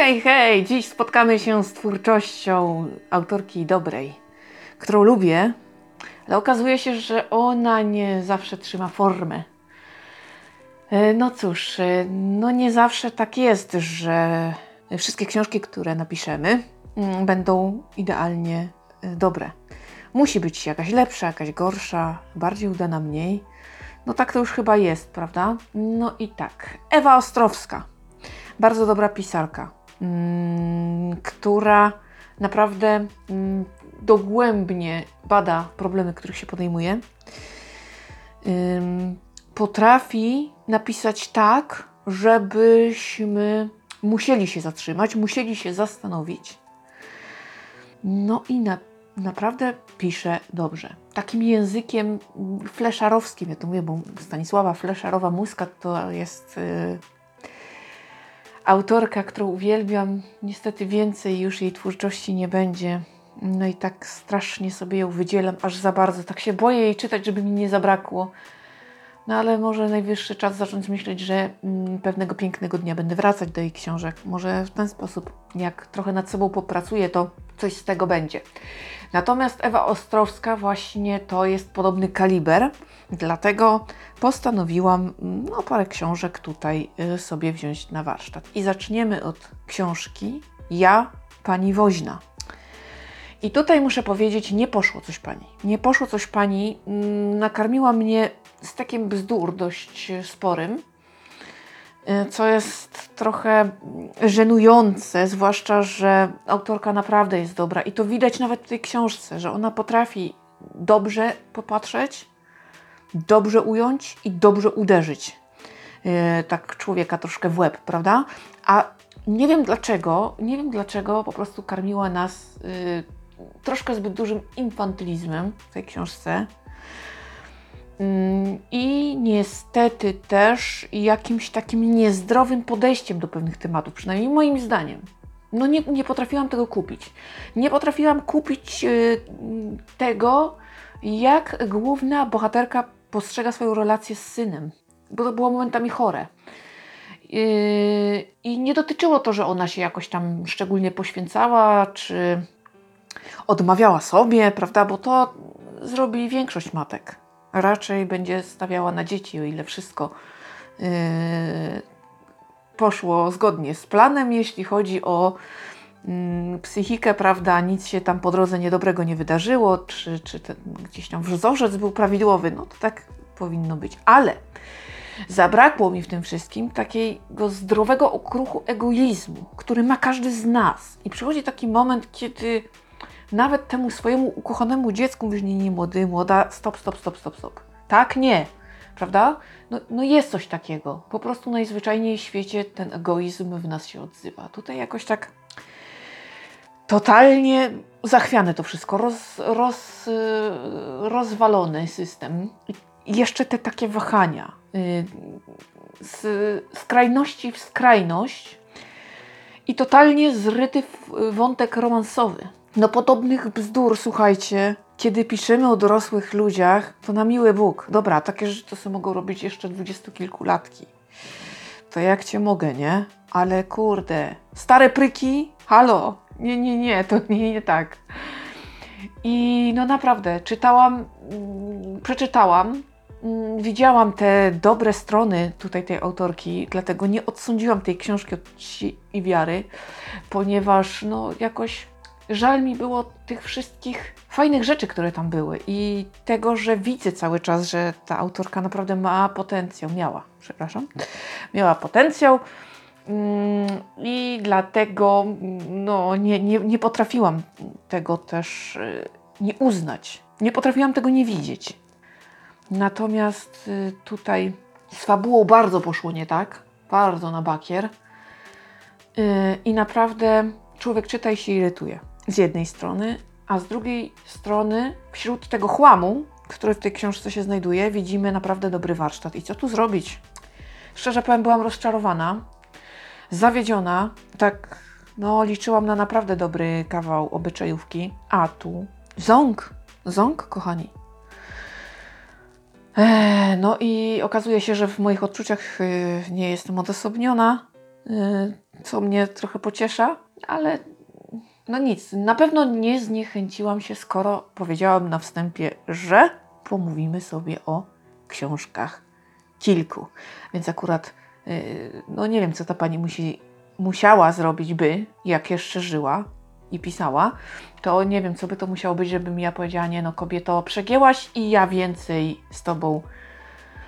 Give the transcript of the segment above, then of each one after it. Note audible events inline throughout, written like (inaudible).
Hej, hej! Dziś spotkamy się z twórczością autorki dobrej, którą lubię, ale okazuje się, że ona nie zawsze trzyma formę. E, No cóż, e, no nie zawsze tak jest, że wszystkie książki, które napiszemy, mm, będą idealnie e, dobre. Musi być jakaś lepsza, jakaś gorsza, bardziej udana, mniej. No tak to już chyba jest, prawda? No i tak. Ewa Ostrowska. Bardzo dobra pisarka, która naprawdę mm, dogłębnie bada problemy, których się podejmuje. Potrafi napisać tak, żebyśmy musieli się zatrzymać, musieli się zastanowić. No i na, naprawdę pisze dobrze. Takim językiem mm, fleszarowskim, ja to mówię, bo Stanisława Fleszarowa-Muska to jest y, autorka, którą uwielbiam. Niestety więcej już jej twórczości nie będzie. No i tak strasznie sobie ją wydzielam, aż za bardzo. Tak się boję jej czytać, żeby mi nie zabrakło. No ale może najwyższy czas zacząć myśleć, że mm, pewnego pięknego dnia będę wracać do jej książek. Może w ten sposób, jak trochę nad sobą popracuję, to coś z tego będzie. Natomiast Ewa Ostrowska właśnie to jest podobny kaliber, dlatego postanowiłam mm, no, parę książek tutaj y, sobie wziąć na warsztat. I zaczniemy od książki Ja, Pani Woźna. I tutaj muszę powiedzieć, nie poszło coś pani. Nie poszło coś pani. mm, Nakarmiła mnie z takim bzdur dość sporym, y, co jest trochę żenujące, zwłaszcza, że autorka naprawdę jest dobra i to widać nawet w tej książce, że ona potrafi dobrze popatrzeć, dobrze ująć i dobrze uderzyć y, tak człowieka troszkę w łeb, prawda? A nie wiem dlaczego, nie wiem dlaczego po prostu karmiła nas y, troszkę zbyt dużym infantylizmem w tej książce. Mm, I niestety też jakimś takim niezdrowym podejściem do pewnych tematów, przynajmniej moim zdaniem. No nie, nie potrafiłam tego kupić. Nie potrafiłam kupić y, tego, jak główna bohaterka postrzega swoją relację z synem, bo to było momentami chore. Yy, I nie dotyczyło to, że ona się jakoś tam szczególnie poświęcała, czy odmawiała sobie, prawda? Bo to zrobi większość matek. Raczej będzie stawiała na dzieci, o ile wszystko yy, poszło zgodnie z planem, jeśli chodzi o mm, psychikę, prawda? Nic się tam po drodze niedobrego nie wydarzyło, czy, czy ten, gdzieś tam wzorzec był prawidłowy, no to tak powinno być. Ale zabrakło mi w tym wszystkim takiego zdrowego okruchu egoizmu, który ma każdy z nas. I przychodzi taki moment, kiedy nawet temu swojemu ukochanemu dziecku mówisz, nie, nie, młody, młoda, stop, stop, stop, stop, stop. Tak, nie. Prawda? No, no jest coś takiego. Po prostu najzwyczajniej w świecie ten egoizm w nas się odzywa. Tutaj jakoś tak totalnie zachwiane to wszystko, roz, roz, y, rozwalony system. I jeszcze te takie wahania. y, Z skrajności w skrajność i totalnie zryty wątek romansowy. No podobnych bzdur, słuchajcie, kiedy piszemy o dorosłych ludziach, to na miły Bóg. Dobra, takie rzeczy to sobie mogą robić jeszcze dwudziestokilkulatki. To jak cię mogę, nie? Ale kurde, stare pryki? Halo? Nie, nie, nie, to (laughs) nie, nie tak. I no naprawdę, czytałam, mm, przeczytałam, mm, widziałam te dobre strony tutaj tej autorki, dlatego nie odsądziłam tej książki od czci i wiary, ponieważ no jakoś żal mi było tych wszystkich fajnych rzeczy, które tam były i tego, że widzę cały czas, że ta autorka naprawdę ma potencjał, miała, przepraszam, miała potencjał. Mm, I dlatego no, nie, nie, nie potrafiłam tego też y, nie uznać. Nie potrafiłam tego nie widzieć. Natomiast y, tutaj z fabułą bardzo poszło nie tak. Bardzo na bakier. Y, I naprawdę człowiek czyta i się irytuje. Z jednej strony, a z drugiej strony wśród tego chłamu, który w tej książce się znajduje, widzimy naprawdę dobry warsztat. I co tu zrobić? Szczerze powiem, byłam rozczarowana zawiedziona. Tak, no, liczyłam na naprawdę dobry kawał obyczajówki. A tu ząg, ząg, kochani. Eee, no i okazuje się, że w moich odczuciach y, nie jestem odosobniona. y, co mnie trochę pociesza, ale no nic, na pewno nie zniechęciłam się, skoro powiedziałam na wstępie, że pomówimy sobie o książkach kilku. Więc akurat, y, no nie wiem, co ta pani musi, musiała zrobić by, jak jeszcze żyła i pisała, to nie wiem, co by to musiało być, żebym ja powiedziała, nie no kobieto, przegięłaś i ja więcej z tobą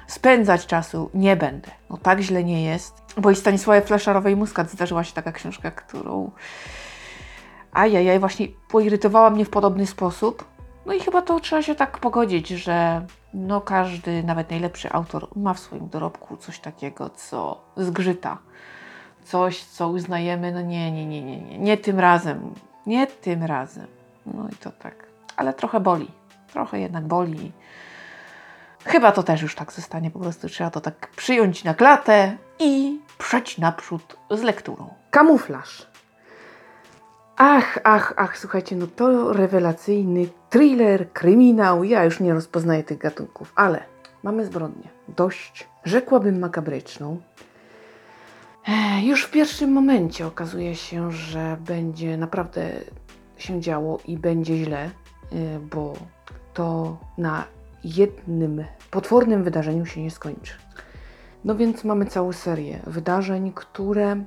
spędzać czasu nie będę. No tak źle nie jest. Bo i Stanisławie Fleszarowej Muskat zdarzyła się taka książka, którą ajajaj, właśnie poirytowała mnie w podobny sposób. No i chyba to trzeba się tak pogodzić, że no każdy, nawet najlepszy autor ma w swoim dorobku coś takiego, co zgrzyta. Coś, co uznajemy, no nie, nie, nie, nie, nie, nie tym razem, nie tym razem. No i to tak, ale trochę boli, trochę jednak boli. Chyba to też już tak zostanie, po prostu trzeba to tak przyjąć na klatę i przejść naprzód z lekturą. Kamuflaż. Ach, ach, ach, słuchajcie, no to rewelacyjny thriller, kryminał. Ja już nie rozpoznaję tych gatunków, ale mamy zbrodnię. Dość, rzekłabym, makabryczną. Już w pierwszym momencie okazuje się, że będzie naprawdę się działo i będzie źle, y, bo to na jednym potwornym wydarzeniu się nie skończy. No więc mamy całą serię wydarzeń, które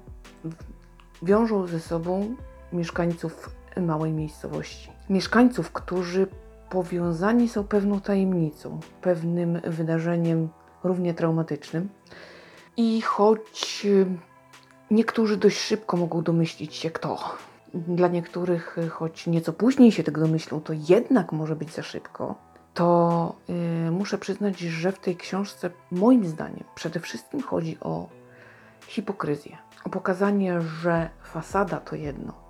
wiążą ze sobą mieszkańców małej miejscowości. Mieszkańców, którzy powiązani są pewną tajemnicą, pewnym wydarzeniem równie traumatycznym. I choć y, niektórzy dość szybko mogą domyślić się kto, dla niektórych, y, choć nieco później się tego domyślą, to jednak może być za szybko, to y, muszę przyznać, że w tej książce, moim zdaniem, przede wszystkim chodzi o hipokryzję. O pokazanie, że fasada to jedno,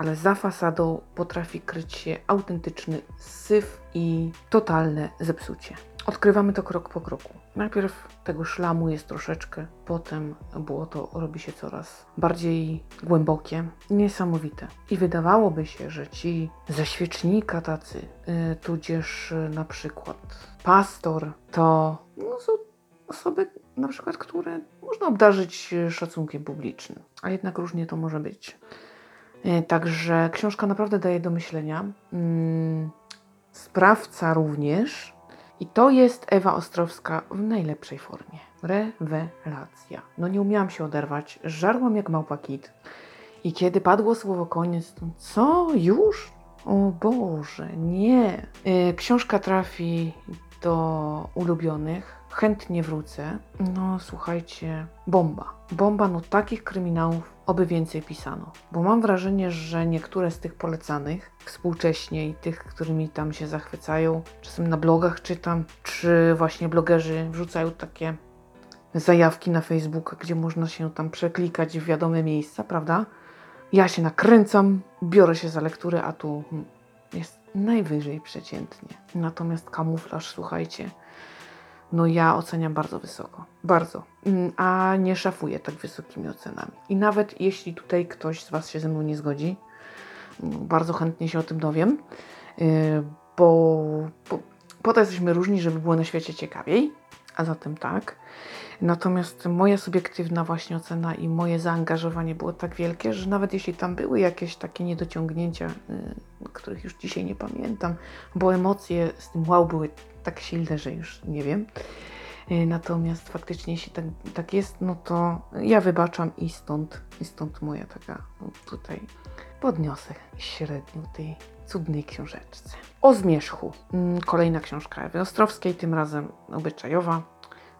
ale za fasadą potrafi kryć się autentyczny syf i totalne zepsucie. Odkrywamy to krok po kroku. Najpierw tego szlamu jest troszeczkę, potem błoto robi się coraz bardziej głębokie, niesamowite. I wydawałoby się, że ci ze świecznika tacy, y, tudzież na przykład pastor, to no, są osoby na przykład, które można obdarzyć szacunkiem publicznym, a jednak różnie to może być. Y, Także książka naprawdę daje do myślenia. Mm, Sprawca również. I to jest Ewa Ostrowska w najlepszej formie. Rewelacja. No nie umiałam się oderwać. Żarłam jak małpa kit. I kiedy padło słowo koniec, to co? Już? O Boże, nie. Y, Książka trafi do ulubionych. Chętnie wrócę. No słuchajcie, bomba. Bomba, no takich kryminałów oby więcej pisano. Bo mam wrażenie, że niektóre z tych polecanych współcześnie i tych, którymi tam się zachwycają, czasem na blogach czytam, czy właśnie blogerzy wrzucają takie zajawki na Facebook, gdzie można się tam przeklikać w wiadome miejsca, prawda? Ja się nakręcam, biorę się za lekturę, a tu hmm, jest najwyżej przeciętnie. Natomiast kamuflaż, słuchajcie, no ja oceniam bardzo wysoko. Bardzo. Mm, A nie szafuję tak wysokimi ocenami. I nawet jeśli tutaj ktoś z Was się ze mną nie zgodzi, mm, bardzo chętnie się o tym dowiem, yy, bo, po to jesteśmy różni, żeby było na świecie ciekawiej. A zatem tak. Natomiast moja subiektywna właśnie ocena i moje zaangażowanie było tak wielkie, że nawet jeśli tam były jakieś takie niedociągnięcia, yy, których już dzisiaj nie pamiętam, bo emocje z tym wow były tak silne, że już nie wiem. Yy, Natomiast faktycznie, jeśli tak, tak jest, no to ja wybaczam i stąd, i stąd moja taka no, tutaj podniosę średnią tej cudnej książeczce. O zmierzchu. Mm, Kolejna książka Ewy Ostrowskiej, tym razem obyczajowa,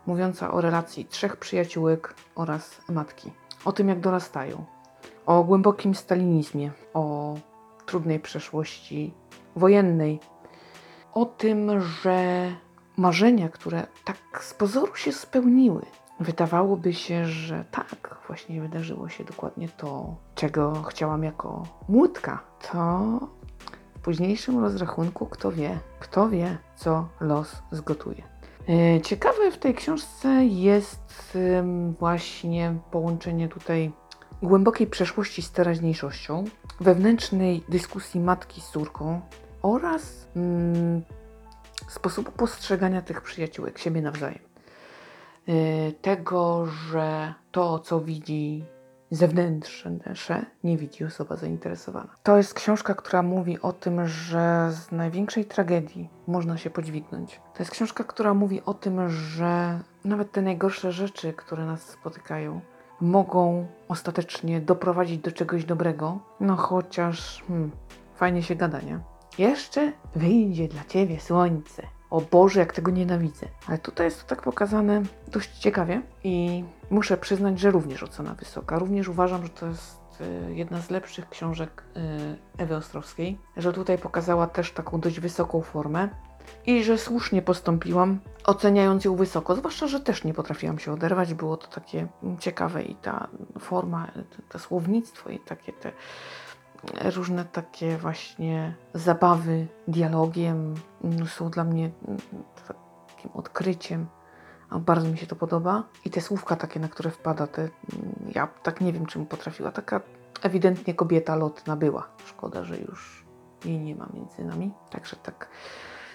mówiąca o relacji trzech przyjaciółek oraz matki. O tym, jak dorastają. O głębokim stalinizmie. O trudnej przeszłości wojennej. O tym, że marzenia, które tak z pozoru się spełniły, wydawałoby się, że tak, właśnie wydarzyło się dokładnie to, czego chciałam jako młódka. To w późniejszym rozrachunku, kto wie, kto wie, co los zgotuje. E, Ciekawe w tej książce jest właśnie połączenie tutaj głębokiej przeszłości z teraźniejszością, wewnętrznej dyskusji matki z córką oraz mm, sposobu postrzegania tych przyjaciółek siebie nawzajem. E, Tego, że to, co widzi zewnętrzne nie widzi osoba zainteresowana. To jest książka, która mówi o tym, że z największej tragedii można się podźwignąć. To jest książka, która mówi o tym, że nawet te najgorsze rzeczy, które nas spotykają, mogą ostatecznie doprowadzić do czegoś dobrego. No chociaż hmm, fajnie się gada, nie? Jeszcze wyjdzie dla ciebie słońce. O Boże, jak tego nienawidzę. Ale tutaj jest to tak pokazane dość ciekawie i muszę przyznać, że również ocena wysoka. Również uważam, że to jest y, jedna z lepszych książek y, Ewy Ostrowskiej, że tutaj pokazała też taką dość wysoką formę i że słusznie postąpiłam, oceniając ją wysoko. Zwłaszcza, że też nie potrafiłam się oderwać. Było to takie ciekawe i ta forma, to słownictwo i takie te różne takie właśnie zabawy dialogiem mm, są dla mnie mm, takim odkryciem. A bardzo mi się to podoba. I te słówka takie, na które wpada, te, mm, ja tak nie wiem, czym potrafiła. Taka ewidentnie kobieta lotna była. Szkoda, że już jej nie ma między nami. Także tak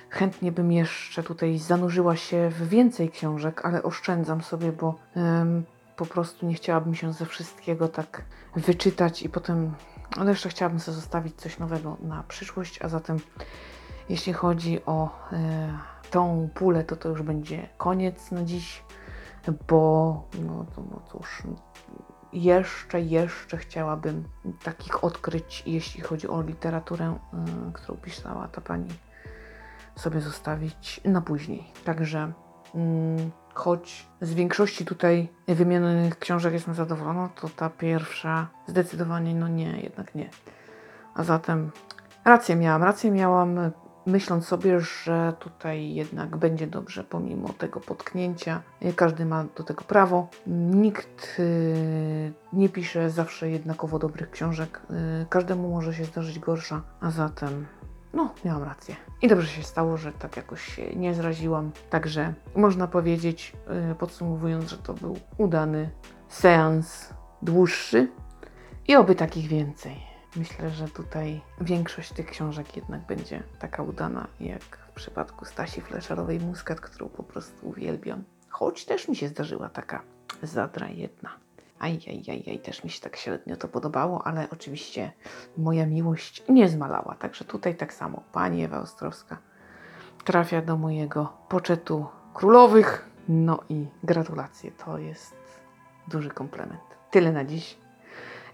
chętnie bym jeszcze tutaj zanurzyła się w więcej książek, ale oszczędzam sobie, bo ym, po prostu nie chciałabym się ze wszystkiego tak wyczytać i potem ale jeszcze chciałabym sobie zostawić coś nowego na przyszłość, a zatem jeśli chodzi o e, tą pulę, to to już będzie koniec na dziś, bo no, no cóż, jeszcze, jeszcze chciałabym takich odkryć, jeśli chodzi o literaturę, y, którą pisała ta pani, sobie zostawić na później. Także y, choć z większości tutaj wymienionych książek jestem zadowolona, to ta pierwsza zdecydowanie no nie, jednak nie. A zatem rację miałam, rację miałam, myśląc sobie, że tutaj jednak będzie dobrze pomimo tego potknięcia. Każdy ma do tego prawo. Nikt yy, nie pisze zawsze jednakowo dobrych książek. Yy, każdemu może się zdarzyć gorsza, a zatem no, miałam rację. I dobrze się stało, że tak jakoś się nie zraziłam. Także można powiedzieć, yy, podsumowując, że to był udany seans dłuższy i oby takich więcej. Myślę, że tutaj większość tych książek jednak będzie taka udana, jak w przypadku Stasi Fleszerowej Muskat, którą po prostu uwielbiam. Choć też mi się zdarzyła taka zadra jedna. Ajajajaj, też mi się tak średnio to podobało, ale oczywiście moja miłość nie zmalała. Także tutaj tak samo pani Ewa Ostrowska trafia do mojego poczetu królowych. No i gratulacje, to jest duży komplement. Tyle na dziś.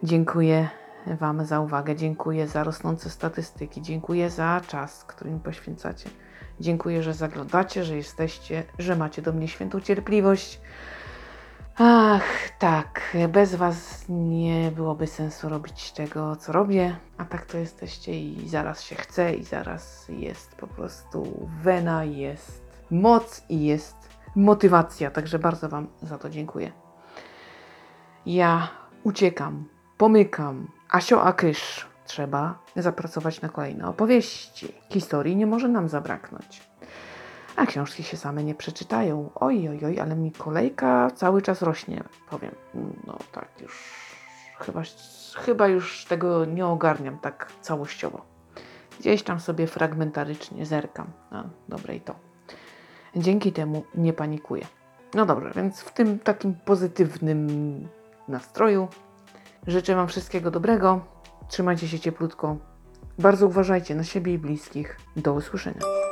Dziękuję Wam za uwagę, dziękuję za rosnące statystyki, dziękuję za czas, który mi poświęcacie. Dziękuję, że zaglądacie, że jesteście, że macie do mnie świętą cierpliwość. Ach, tak, bez Was nie byłoby sensu robić tego, co robię, a tak to jesteście i zaraz się chce, i zaraz jest po prostu wena, jest moc i jest motywacja. Także bardzo Wam za to dziękuję. Ja uciekam, pomykam, Asio Akysz. Trzeba zapracować na kolejne opowieści. Historii nie może nam zabraknąć. A książki się same nie przeczytają. Oj, oj, oj, ale mi kolejka cały czas rośnie, powiem. No tak, już chyba, chyba już tego nie ogarniam tak całościowo. Gdzieś tam sobie fragmentarycznie zerkam. A, dobre i to. Dzięki temu nie panikuję. No dobrze, więc w tym takim pozytywnym nastroju życzę Wam wszystkiego dobrego. Trzymajcie się cieplutko. Bardzo uważajcie na siebie i bliskich. Do usłyszenia.